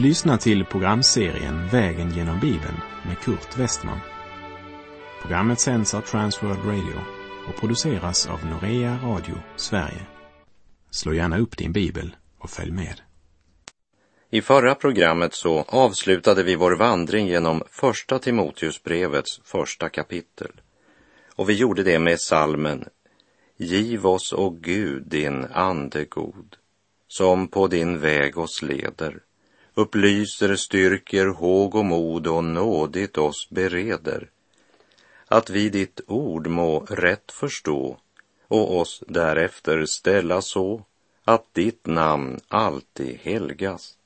Du lyssnar till programserien Vägen genom Bibeln med Kurt Westman. Programmet sänds av Transworld Radio och produceras av Norea Radio Sverige. Slå gärna upp din bibel och följ med. I förra programmet så avslutade vi vår vandring genom Första Timoteusbrevets första kapitel. Och vi gjorde det med salmen Giv oss, o Gud, din ande god, som på din väg oss leder, upplyser, styrker, håg och mod och nådigt oss bereder, att vi ditt ord må rätt förstå och oss därefter ställa så att ditt namn alltid helgas.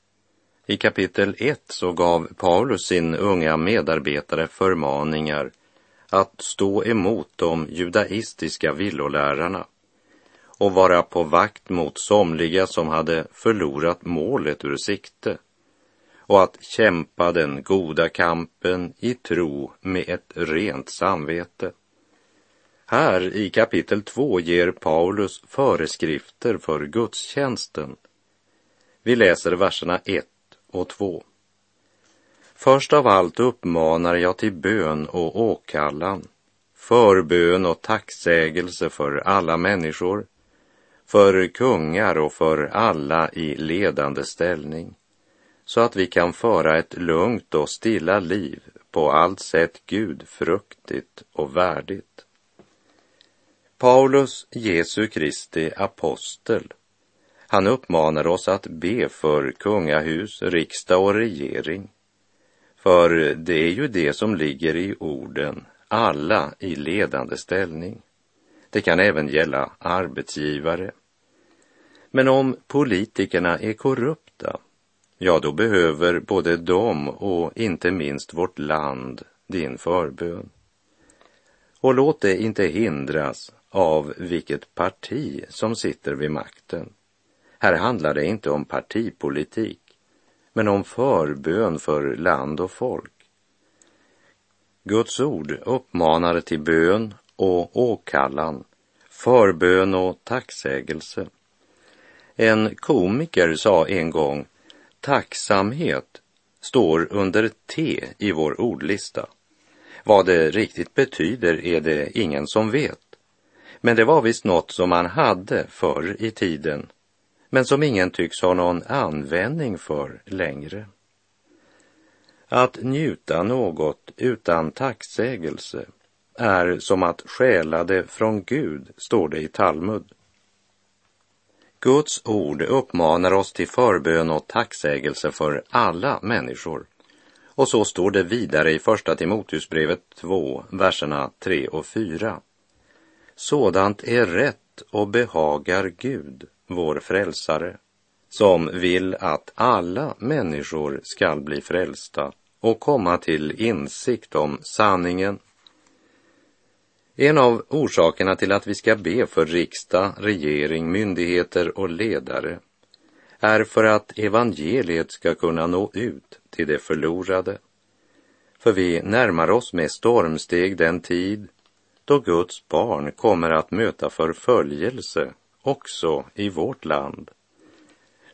I kapitel 1 så gav Paulus sin unga medarbetare förmaningar att stå emot de judaistiska villolärarna och vara på vakt mot somliga som hade förlorat målet ur sikte och att kämpa den goda kampen i tro med ett rent samvete. Här i kapitel 2 ger Paulus föreskrifter för gudstjänsten. Vi läser verserna 1 och 2. Först av allt uppmanar jag till bön och åkallan, förbön och tacksägelse för alla människor, för kungar och för alla i ledande ställning, så att vi kan föra ett lugnt och stilla liv på allt sätt gudfruktigt och värdigt. Paulus, Jesu Kristi apostel, han uppmanar oss att be för kungahus, riksdag och regering. För det är ju det som ligger i orden, alla i ledande ställning. Det kan även gälla arbetsgivare. Men om politikerna är korrupta, ja då behöver både de och inte minst vårt land din förbön. Och låt det inte hindras av vilket parti som sitter vid makten. Här handlar det inte om partipolitik, men om förbön för land och folk. Guds ord uppmanar till bön och åkallan, förbön och tacksägelse. En komiker sa en gång, tacksamhet står under T i vår ordlista. Vad det riktigt betyder är det ingen som vet. Men det var visst något som man hade förr i tiden men som ingen tycks ha någon användning för längre. Att njuta något utan tacksägelse är som att stjäla det från Gud, står det i Talmud. Guds ord uppmanar oss till förbön och tacksägelse för alla människor. Och så står det vidare i Första Timoteusbrevet 2, verserna 3 och 4. Sådant är rätt och behagar Gud, vår frälsare, som vill att alla människor skall bli frälsta och komma till insikt om sanningen. En av orsakerna till att vi ska be för riksdag, regering, myndigheter och ledare är för att evangeliet ska kunna nå ut till de förlorade. För vi närmar oss med stormsteg den tid då Guds barn kommer att möta förföljelse också i vårt land.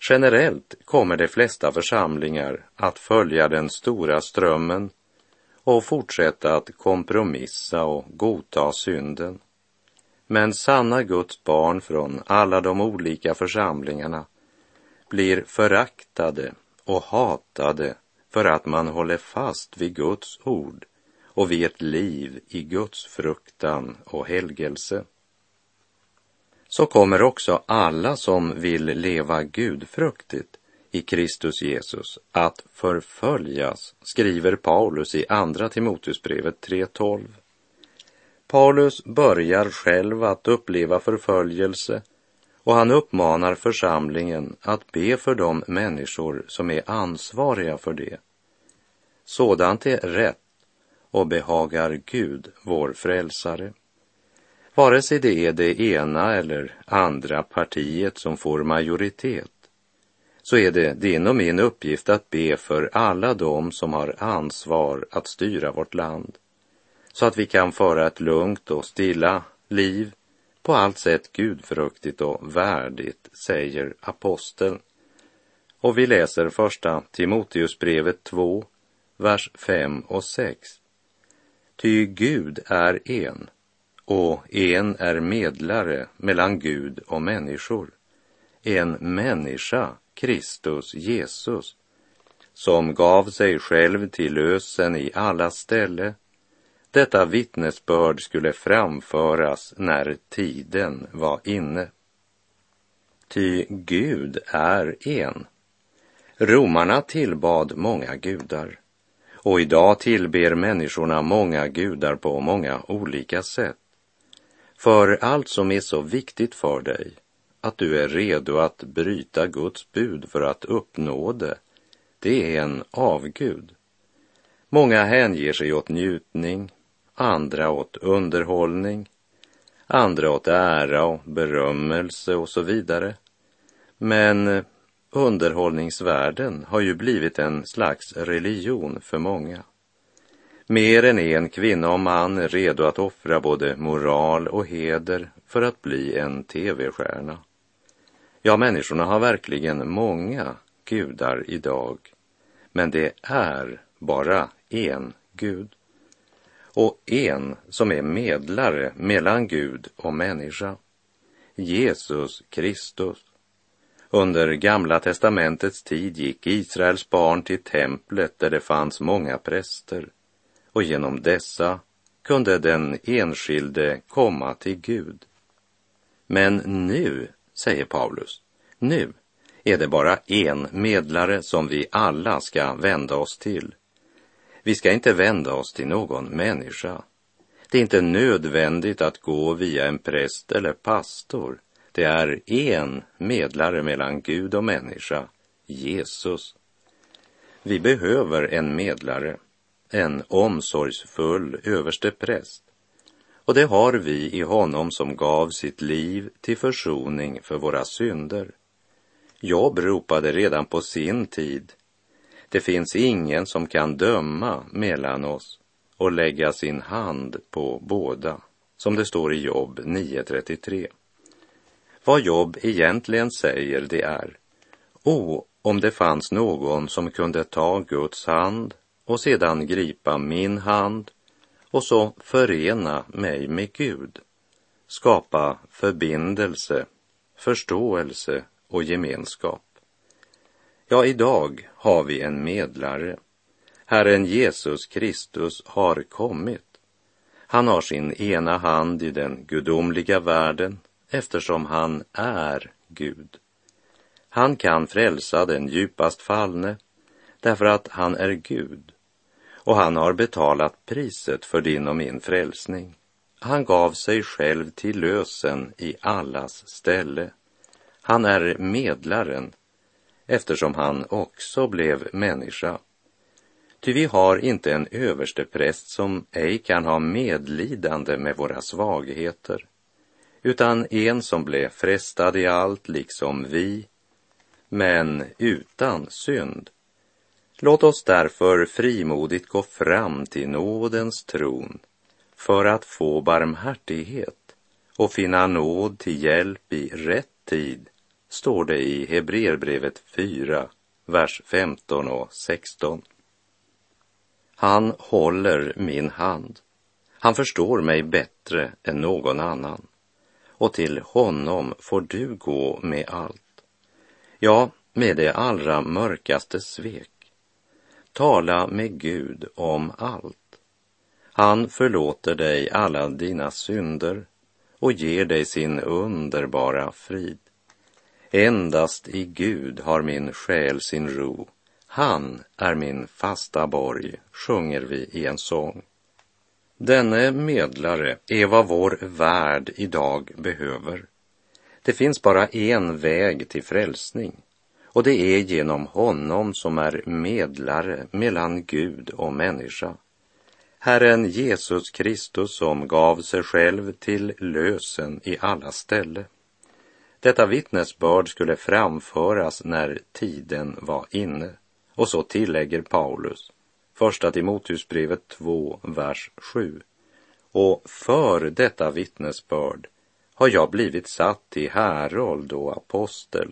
Generellt kommer de flesta församlingar att följa den stora strömmen och fortsätta att kompromissa och godta synden. Men sanna Guds barn från alla de olika församlingarna blir föraktade och hatade för att man håller fast vid Guds ord och vid ett liv i Guds fruktan och helgelse så kommer också alla som vill leva gudfruktigt i Kristus Jesus att förföljas, skriver Paulus i Andra Timoteusbrevet 3.12. Paulus börjar själv att uppleva förföljelse och han uppmanar församlingen att be för de människor som är ansvariga för det. Sådant är rätt och behagar Gud, vår frälsare. Vare sig det är det ena eller andra partiet som får majoritet så är det din och min uppgift att be för alla dem som har ansvar att styra vårt land så att vi kan föra ett lugnt och stilla liv på allt sätt gudfruktigt och värdigt, säger aposteln. Och vi läser första Timoteusbrevet 2, vers 5 och 6. Ty Gud är en, och en är medlare mellan Gud och människor. En människa, Kristus Jesus, som gav sig själv till lösen i alla ställe. Detta vittnesbörd skulle framföras när tiden var inne. Ty Gud är en. Romarna tillbad många gudar och idag tillber människorna många gudar på många olika sätt. För allt som är så viktigt för dig, att du är redo att bryta Guds bud för att uppnå det, det är en avgud. Många hänger sig åt njutning, andra åt underhållning, andra åt ära och berömmelse och så vidare. Men underhållningsvärlden har ju blivit en slags religion för många. Mer än en kvinna och man är redo att offra både moral och heder för att bli en tv-stjärna. Ja, människorna har verkligen många gudar idag, men det är bara en Gud. Och en som är medlare mellan Gud och människa, Jesus Kristus. Under Gamla testamentets tid gick Israels barn till templet där det fanns många präster och genom dessa kunde den enskilde komma till Gud. Men nu, säger Paulus, nu är det bara en medlare som vi alla ska vända oss till. Vi ska inte vända oss till någon människa. Det är inte nödvändigt att gå via en präst eller pastor. Det är en medlare mellan Gud och människa, Jesus. Vi behöver en medlare, en omsorgsfull överste präst. Och det har vi i honom som gav sitt liv till försoning för våra synder. Job ropade redan på sin tid. Det finns ingen som kan döma mellan oss och lägga sin hand på båda, som det står i Job 9.33. Vad Job egentligen säger det är, o, om det fanns någon som kunde ta Guds hand och sedan gripa min hand och så förena mig med Gud, skapa förbindelse, förståelse och gemenskap. Ja, idag har vi en medlare. Herren Jesus Kristus har kommit. Han har sin ena hand i den gudomliga världen eftersom han är Gud. Han kan frälsa den djupast fallne därför att han är Gud och han har betalat priset för din och min frälsning. Han gav sig själv till lösen i allas ställe. Han är medlaren eftersom han också blev människa. Ty vi har inte en överstepräst som ej kan ha medlidande med våra svagheter, utan en som blev frestad i allt liksom vi, men utan synd. Låt oss därför frimodigt gå fram till nådens tron för att få barmhärtighet och finna nåd till hjälp i rätt tid, står det i Hebreerbrevet 4, vers 15 och 16. Han håller min hand. Han förstår mig bättre än någon annan. Och till honom får du gå med allt. Ja, med det allra mörkaste svek. Tala med Gud om allt. Han förlåter dig alla dina synder och ger dig sin underbara frid. Endast i Gud har min själ sin ro. Han är min fasta borg, sjunger vi i en sång. Denne medlare är vad vår värld idag behöver. Det finns bara en väg till frälsning och det är genom honom som är medlare mellan Gud och människa. Herren Jesus Kristus som gav sig själv till lösen i alla ställe. Detta vittnesbörd skulle framföras när tiden var inne. Och så tillägger Paulus, första Timoteusbrevet 2, vers 7. Och för detta vittnesbörd har jag blivit satt i härold och apostel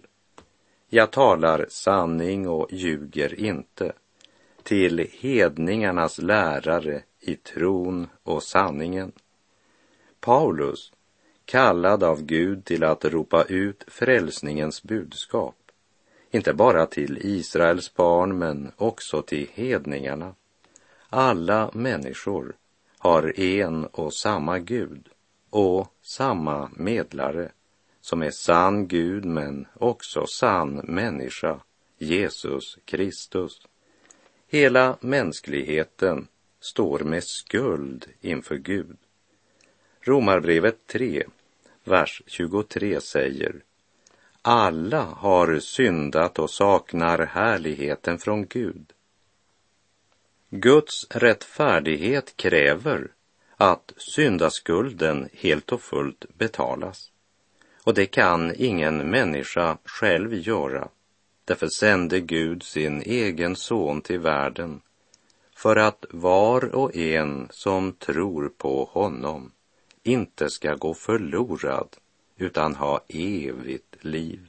jag talar sanning och ljuger inte till hedningarnas lärare i tron och sanningen. Paulus, kallad av Gud till att ropa ut frälsningens budskap, inte bara till Israels barn men också till hedningarna. Alla människor har en och samma Gud och samma medlare som är sann Gud men också sann människa, Jesus Kristus. Hela mänskligheten står med skuld inför Gud. Romarbrevet 3, vers 23 säger alla har syndat och saknar härligheten från Gud. Guds rättfärdighet kräver att syndaskulden helt och fullt betalas. Och det kan ingen människa själv göra. Därför sände Gud sin egen son till världen för att var och en som tror på honom inte ska gå förlorad utan ha evigt liv.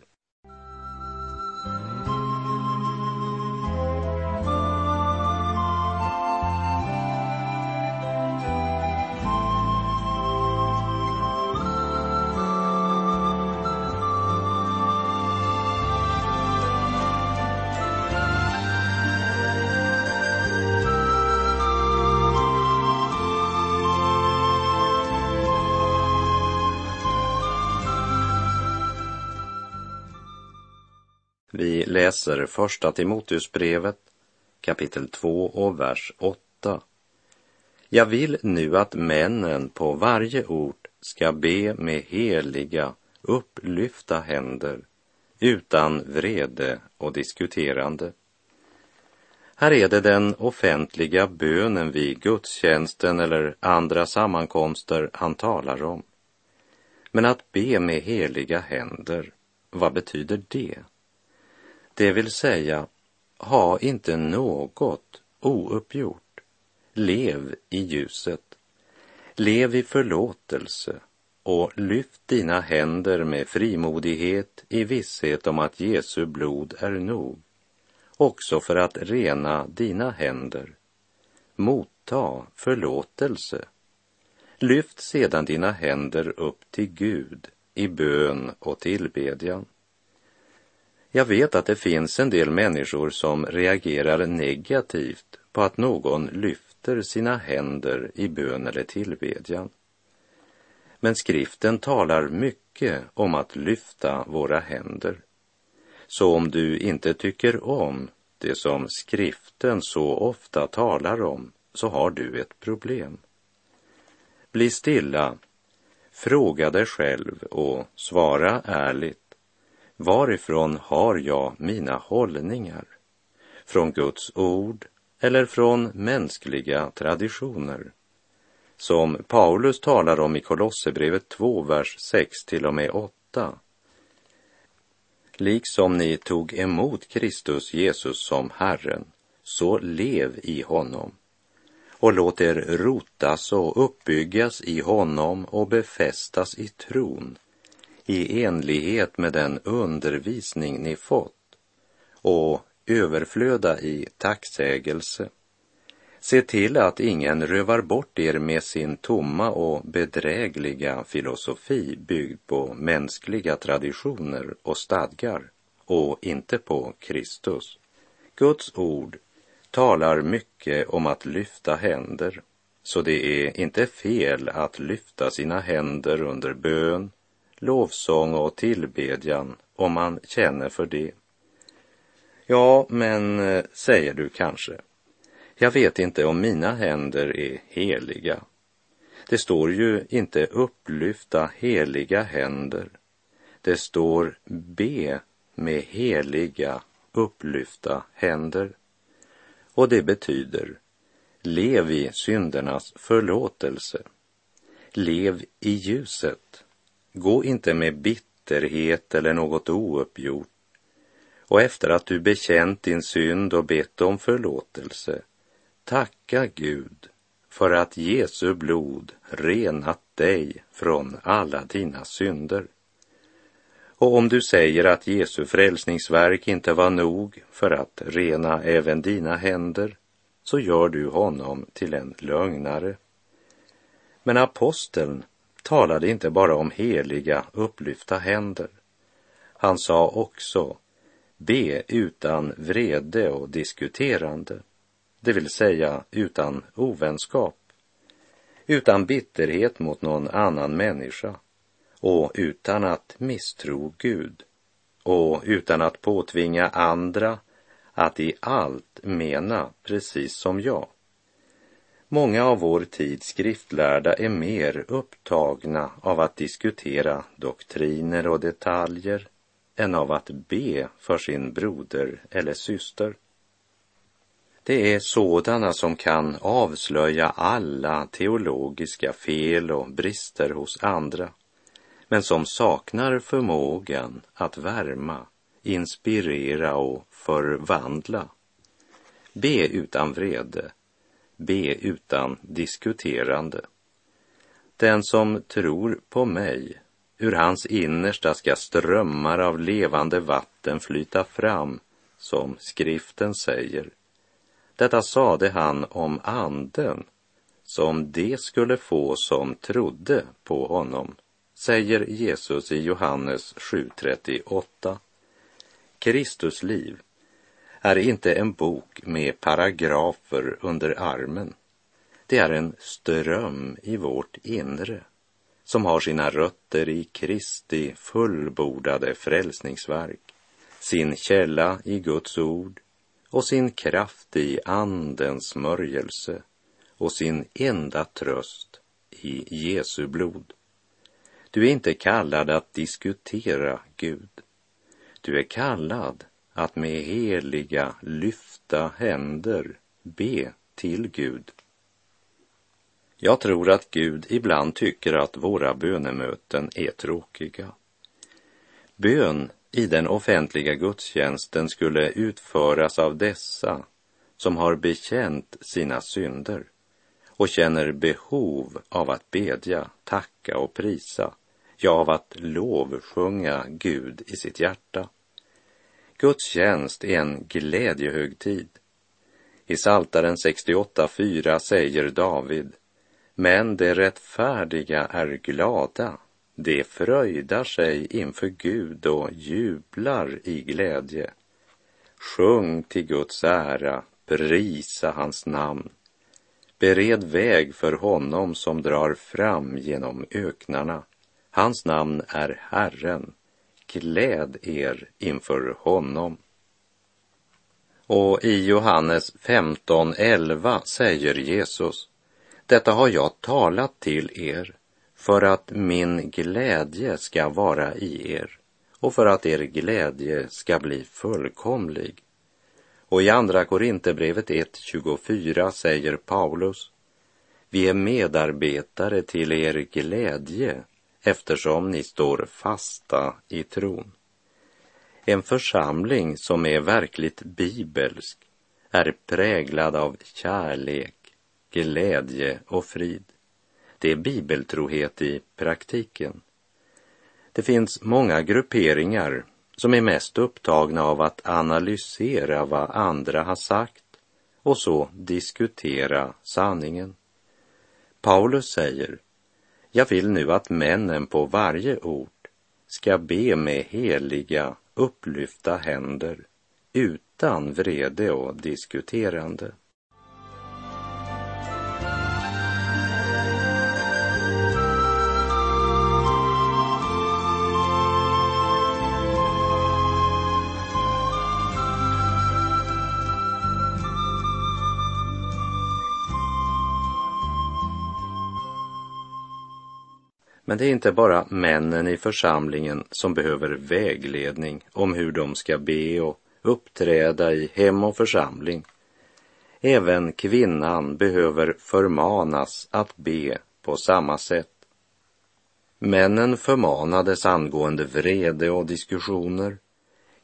Läser första Timoteusbrevet kapitel 2 och vers 8. Jag vill nu att männen på varje ort ska be med heliga, upplyfta händer utan vrede och diskuterande. Här är det den offentliga bönen vid gudstjänsten eller andra sammankomster han talar om. Men att be med heliga händer, vad betyder det? Det vill säga, ha inte något ouppgjort. Lev i ljuset. Lev i förlåtelse och lyft dina händer med frimodighet i visshet om att Jesu blod är nog, också för att rena dina händer. Motta förlåtelse. Lyft sedan dina händer upp till Gud i bön och tillbedjan. Jag vet att det finns en del människor som reagerar negativt på att någon lyfter sina händer i bön eller tillbedjan. Men skriften talar mycket om att lyfta våra händer. Så om du inte tycker om det som skriften så ofta talar om, så har du ett problem. Bli stilla, fråga dig själv och svara ärligt. Varifrån har jag mina hållningar? Från Guds ord eller från mänskliga traditioner? Som Paulus talar om i Kolosserbrevet 2, vers 6 till och med 8. Liksom ni tog emot Kristus Jesus som Herren, så lev i honom och låt er rotas och uppbyggas i honom och befästas i tron i enlighet med den undervisning ni fått och överflöda i tacksägelse. Se till att ingen rövar bort er med sin tomma och bedrägliga filosofi byggd på mänskliga traditioner och stadgar och inte på Kristus. Guds ord talar mycket om att lyfta händer, så det är inte fel att lyfta sina händer under bön lovsång och tillbedjan om man känner för det. Ja, men eh, säger du kanske, jag vet inte om mina händer är heliga. Det står ju inte upplyfta heliga händer. Det står be med heliga upplyfta händer. Och det betyder lev i syndernas förlåtelse. Lev i ljuset. Gå inte med bitterhet eller något ouppgjort. Och efter att du bekänt din synd och bett om förlåtelse, tacka Gud för att Jesu blod renat dig från alla dina synder. Och om du säger att Jesu frälsningsverk inte var nog för att rena även dina händer, så gör du honom till en lögnare. Men aposteln talade inte bara om heliga, upplyfta händer. Han sa också, be utan vrede och diskuterande, det vill säga utan ovänskap, utan bitterhet mot någon annan människa och utan att misstro Gud och utan att påtvinga andra att i allt mena precis som jag. Många av vår tids skriftlärda är mer upptagna av att diskutera doktriner och detaljer än av att be för sin broder eller syster. Det är sådana som kan avslöja alla teologiska fel och brister hos andra, men som saknar förmågan att värma, inspirera och förvandla. Be utan vrede, be utan diskuterande. Den som tror på mig, ur hans innersta ska strömmar av levande vatten flyta fram, som skriften säger. Detta sade han om anden, som det skulle få som trodde på honom, säger Jesus i Johannes 7.38. Kristus liv är inte en bok med paragrafer under armen. Det är en ström i vårt inre som har sina rötter i Kristi fullbordade frälsningsverk, sin källa i Guds ord och sin kraft i Andens smörjelse och sin enda tröst i Jesu blod. Du är inte kallad att diskutera Gud. Du är kallad att med heliga lyfta händer be till Gud. Jag tror att Gud ibland tycker att våra bönemöten är tråkiga. Bön i den offentliga gudstjänsten skulle utföras av dessa som har bekänt sina synder och känner behov av att bedja, tacka och prisa, ja, av att lovsjunga Gud i sitt hjärta. Gudstjänst är en glädjehögtid. I Saltaren 68.4 säger David, men de rättfärdiga är glada, de fröjdar sig inför Gud och jublar i glädje. Sjung till Guds ära, prisa hans namn. Bered väg för honom som drar fram genom öknarna. Hans namn är Herren. Gläd er inför honom. Och i Johannes 15.11 säger Jesus, detta har jag talat till er för att min glädje ska vara i er och för att er glädje ska bli fullkomlig. Och i Andra Korinthierbrevet 1.24 säger Paulus, vi är medarbetare till er glädje eftersom ni står fasta i tron. En församling som är verkligt bibelsk är präglad av kärlek, glädje och frid. Det är bibeltrohet i praktiken. Det finns många grupperingar som är mest upptagna av att analysera vad andra har sagt och så diskutera sanningen. Paulus säger, jag vill nu att männen på varje ort ska be med heliga, upplyfta händer utan vrede och diskuterande. Men det är inte bara männen i församlingen som behöver vägledning om hur de ska be och uppträda i hem och församling. Även kvinnan behöver förmanas att be på samma sätt. Männen förmanades angående vrede och diskussioner.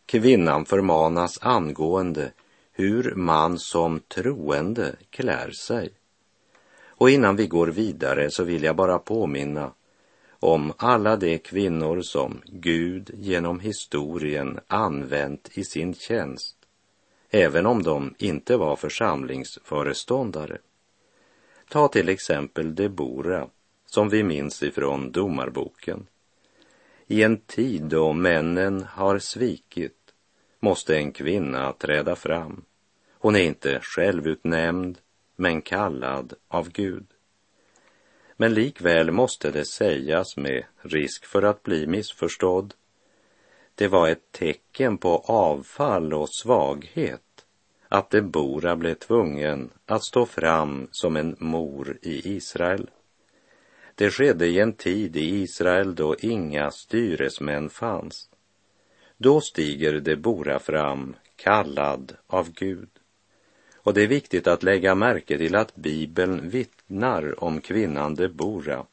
Kvinnan förmanas angående hur man som troende klär sig. Och innan vi går vidare så vill jag bara påminna om alla de kvinnor som Gud genom historien använt i sin tjänst, även om de inte var församlingsföreståndare. Ta till exempel Debora, som vi minns ifrån Domarboken. I en tid då männen har svikit måste en kvinna träda fram. Hon är inte självutnämnd, men kallad av Gud. Men likväl måste det sägas med risk för att bli missförstådd. Det var ett tecken på avfall och svaghet att Debora blev tvungen att stå fram som en mor i Israel. Det skedde i en tid i Israel då inga styresmän fanns. Då stiger Debora fram, kallad av Gud. Och det är viktigt att lägga märke till att Bibeln vittnar om kvinnan Debora,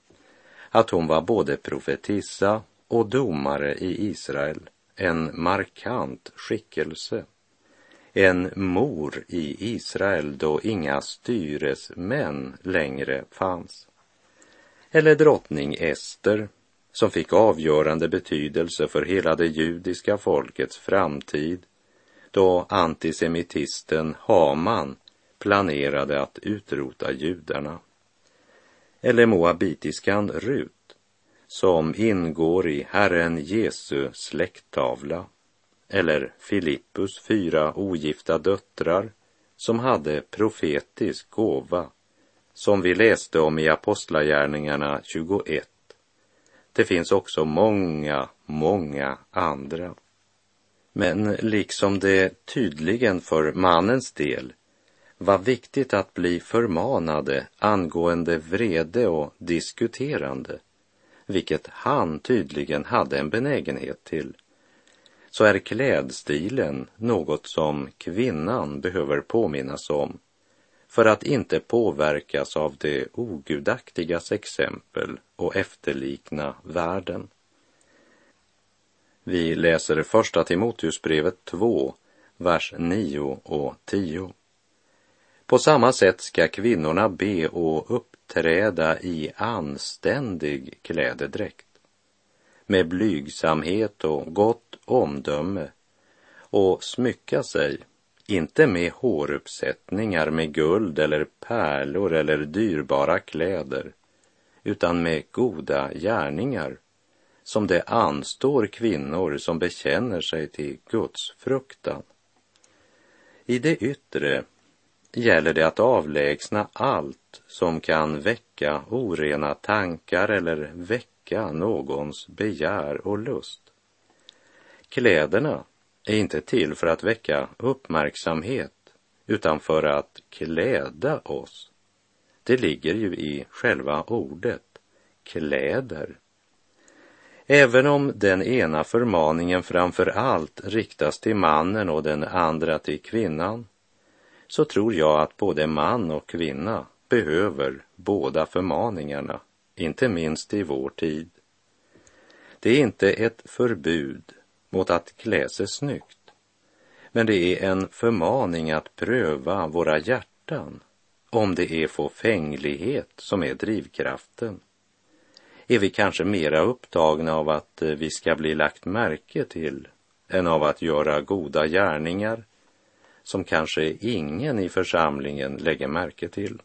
att hon var både profetissa och domare i Israel, en markant skickelse. En mor i Israel då inga styresmän längre fanns. Eller drottning Ester, som fick avgörande betydelse för hela det judiska folkets framtid då antisemitisten Haman planerade att utrota judarna. Eller moabitiskan Rut, som ingår i Herren Jesu släkttavla. Eller Filippus fyra ogifta döttrar som hade profetisk gåva, som vi läste om i Apostlagärningarna 21. Det finns också många, många andra. Men liksom det tydligen för mannens del var viktigt att bli förmanade angående vrede och diskuterande, vilket han tydligen hade en benägenhet till, så är klädstilen något som kvinnan behöver påminnas om för att inte påverkas av det ogudaktigas exempel och efterlikna världen. Vi läser första Timoteusbrevet 2, vers 9 och 10. På samma sätt ska kvinnorna be och uppträda i anständig klädedräkt, med blygsamhet och gott omdöme och smycka sig, inte med håruppsättningar med guld eller pärlor eller dyrbara kläder, utan med goda gärningar som det anstår kvinnor som bekänner sig till Guds fruktan. I det yttre gäller det att avlägsna allt som kan väcka orena tankar eller väcka någons begär och lust. Kläderna är inte till för att väcka uppmärksamhet utan för att kläda oss. Det ligger ju i själva ordet kläder. Även om den ena förmaningen framför allt riktas till mannen och den andra till kvinnan, så tror jag att både man och kvinna behöver båda förmaningarna, inte minst i vår tid. Det är inte ett förbud mot att klä sig snyggt, men det är en förmaning att pröva våra hjärtan om det är fåfänglighet som är drivkraften är vi kanske mera upptagna av att eh, vi ska bli lagt märke till än av att göra goda gärningar som kanske ingen i församlingen lägger märke till.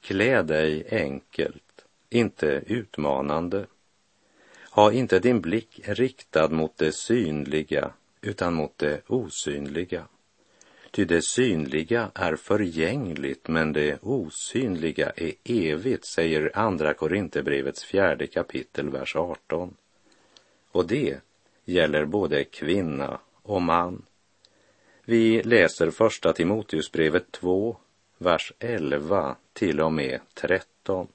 Klä dig enkelt, inte utmanande. Ha inte din blick riktad mot det synliga utan mot det osynliga. Ty det synliga är förgängligt, men det osynliga är evigt, säger Andra Korinthierbrevets fjärde kapitel, vers 18. Och det gäller både kvinna och man. Vi läser första Timoteusbrevet 2, vers 11 till och med 13.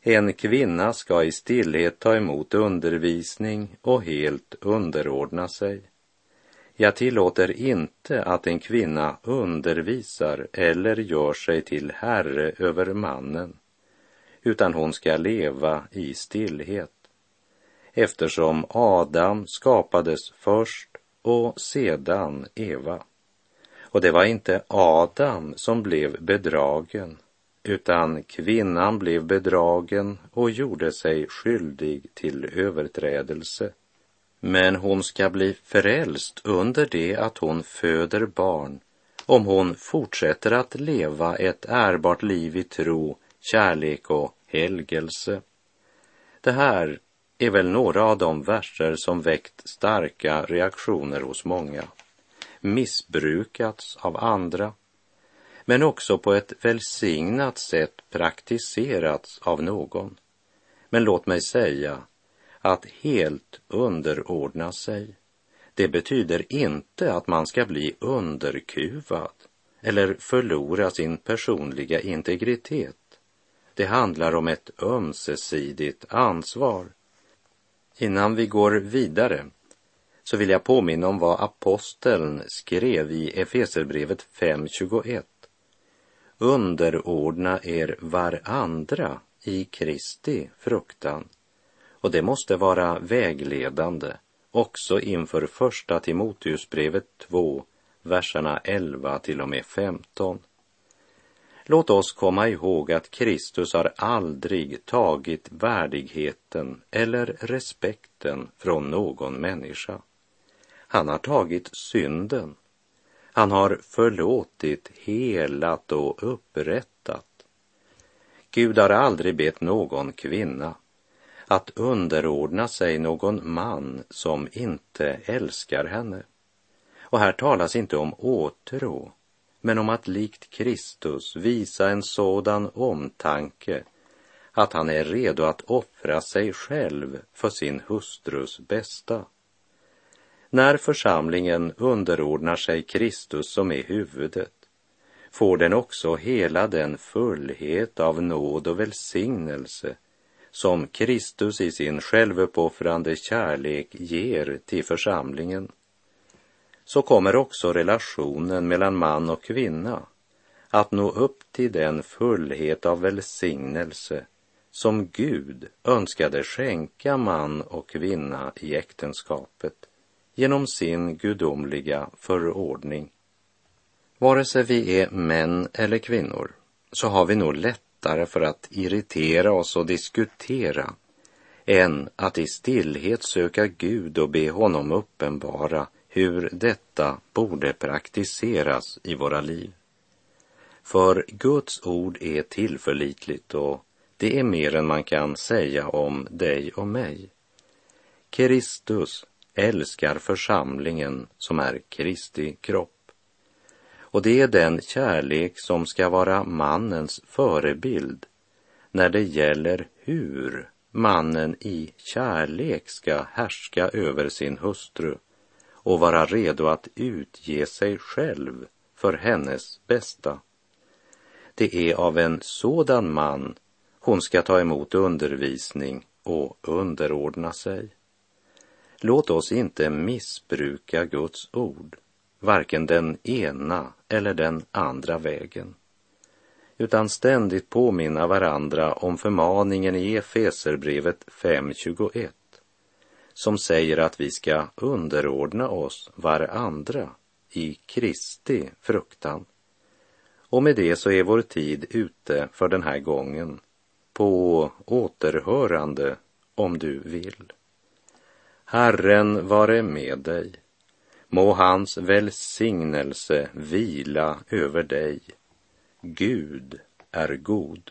En kvinna ska i stillhet ta emot undervisning och helt underordna sig jag tillåter inte att en kvinna undervisar eller gör sig till herre över mannen, utan hon ska leva i stillhet, eftersom Adam skapades först och sedan Eva. Och det var inte Adam som blev bedragen, utan kvinnan blev bedragen och gjorde sig skyldig till överträdelse. Men hon ska bli frälst under det att hon föder barn om hon fortsätter att leva ett ärbart liv i tro, kärlek och helgelse. Det här är väl några av de verser som väckt starka reaktioner hos många, missbrukats av andra, men också på ett välsignat sätt praktiserats av någon. Men låt mig säga att helt underordna sig, det betyder inte att man ska bli underkuvad eller förlora sin personliga integritet. Det handlar om ett ömsesidigt ansvar. Innan vi går vidare så vill jag påminna om vad aposteln skrev i Efeserbrevet 5.21. Underordna er varandra i Kristi fruktan. Och det måste vara vägledande också inför första Timoteusbrevet 2, verserna 11 till och med 15. Låt oss komma ihåg att Kristus har aldrig tagit värdigheten eller respekten från någon människa. Han har tagit synden. Han har förlåtit, helat och upprättat. Gud har aldrig bett någon kvinna att underordna sig någon man som inte älskar henne. Och här talas inte om åtrå, men om att likt Kristus visa en sådan omtanke att han är redo att offra sig själv för sin hustrus bästa. När församlingen underordnar sig Kristus som är huvudet får den också hela den fullhet av nåd och välsignelse som Kristus i sin självuppoffrande kärlek ger till församlingen så kommer också relationen mellan man och kvinna att nå upp till den fullhet av välsignelse som Gud önskade skänka man och kvinna i äktenskapet genom sin gudomliga förordning. Vare sig vi är män eller kvinnor så har vi nog lättare för att irritera oss och diskutera än att i stillhet söka Gud och be honom uppenbara hur detta borde praktiseras i våra liv. För Guds ord är tillförlitligt och det är mer än man kan säga om dig och mig. Kristus älskar församlingen som är Kristi kropp. Och det är den kärlek som ska vara mannens förebild när det gäller hur mannen i kärlek ska härska över sin hustru och vara redo att utge sig själv för hennes bästa. Det är av en sådan man hon ska ta emot undervisning och underordna sig. Låt oss inte missbruka Guds ord, varken den ena eller den andra vägen, utan ständigt påminna varandra om förmaningen i Efeserbrevet 5.21 som säger att vi ska underordna oss varandra i Kristi fruktan. Och med det så är vår tid ute för den här gången. På återhörande om du vill. Herren vare med dig. Må hans välsignelse vila över dig. Gud är god.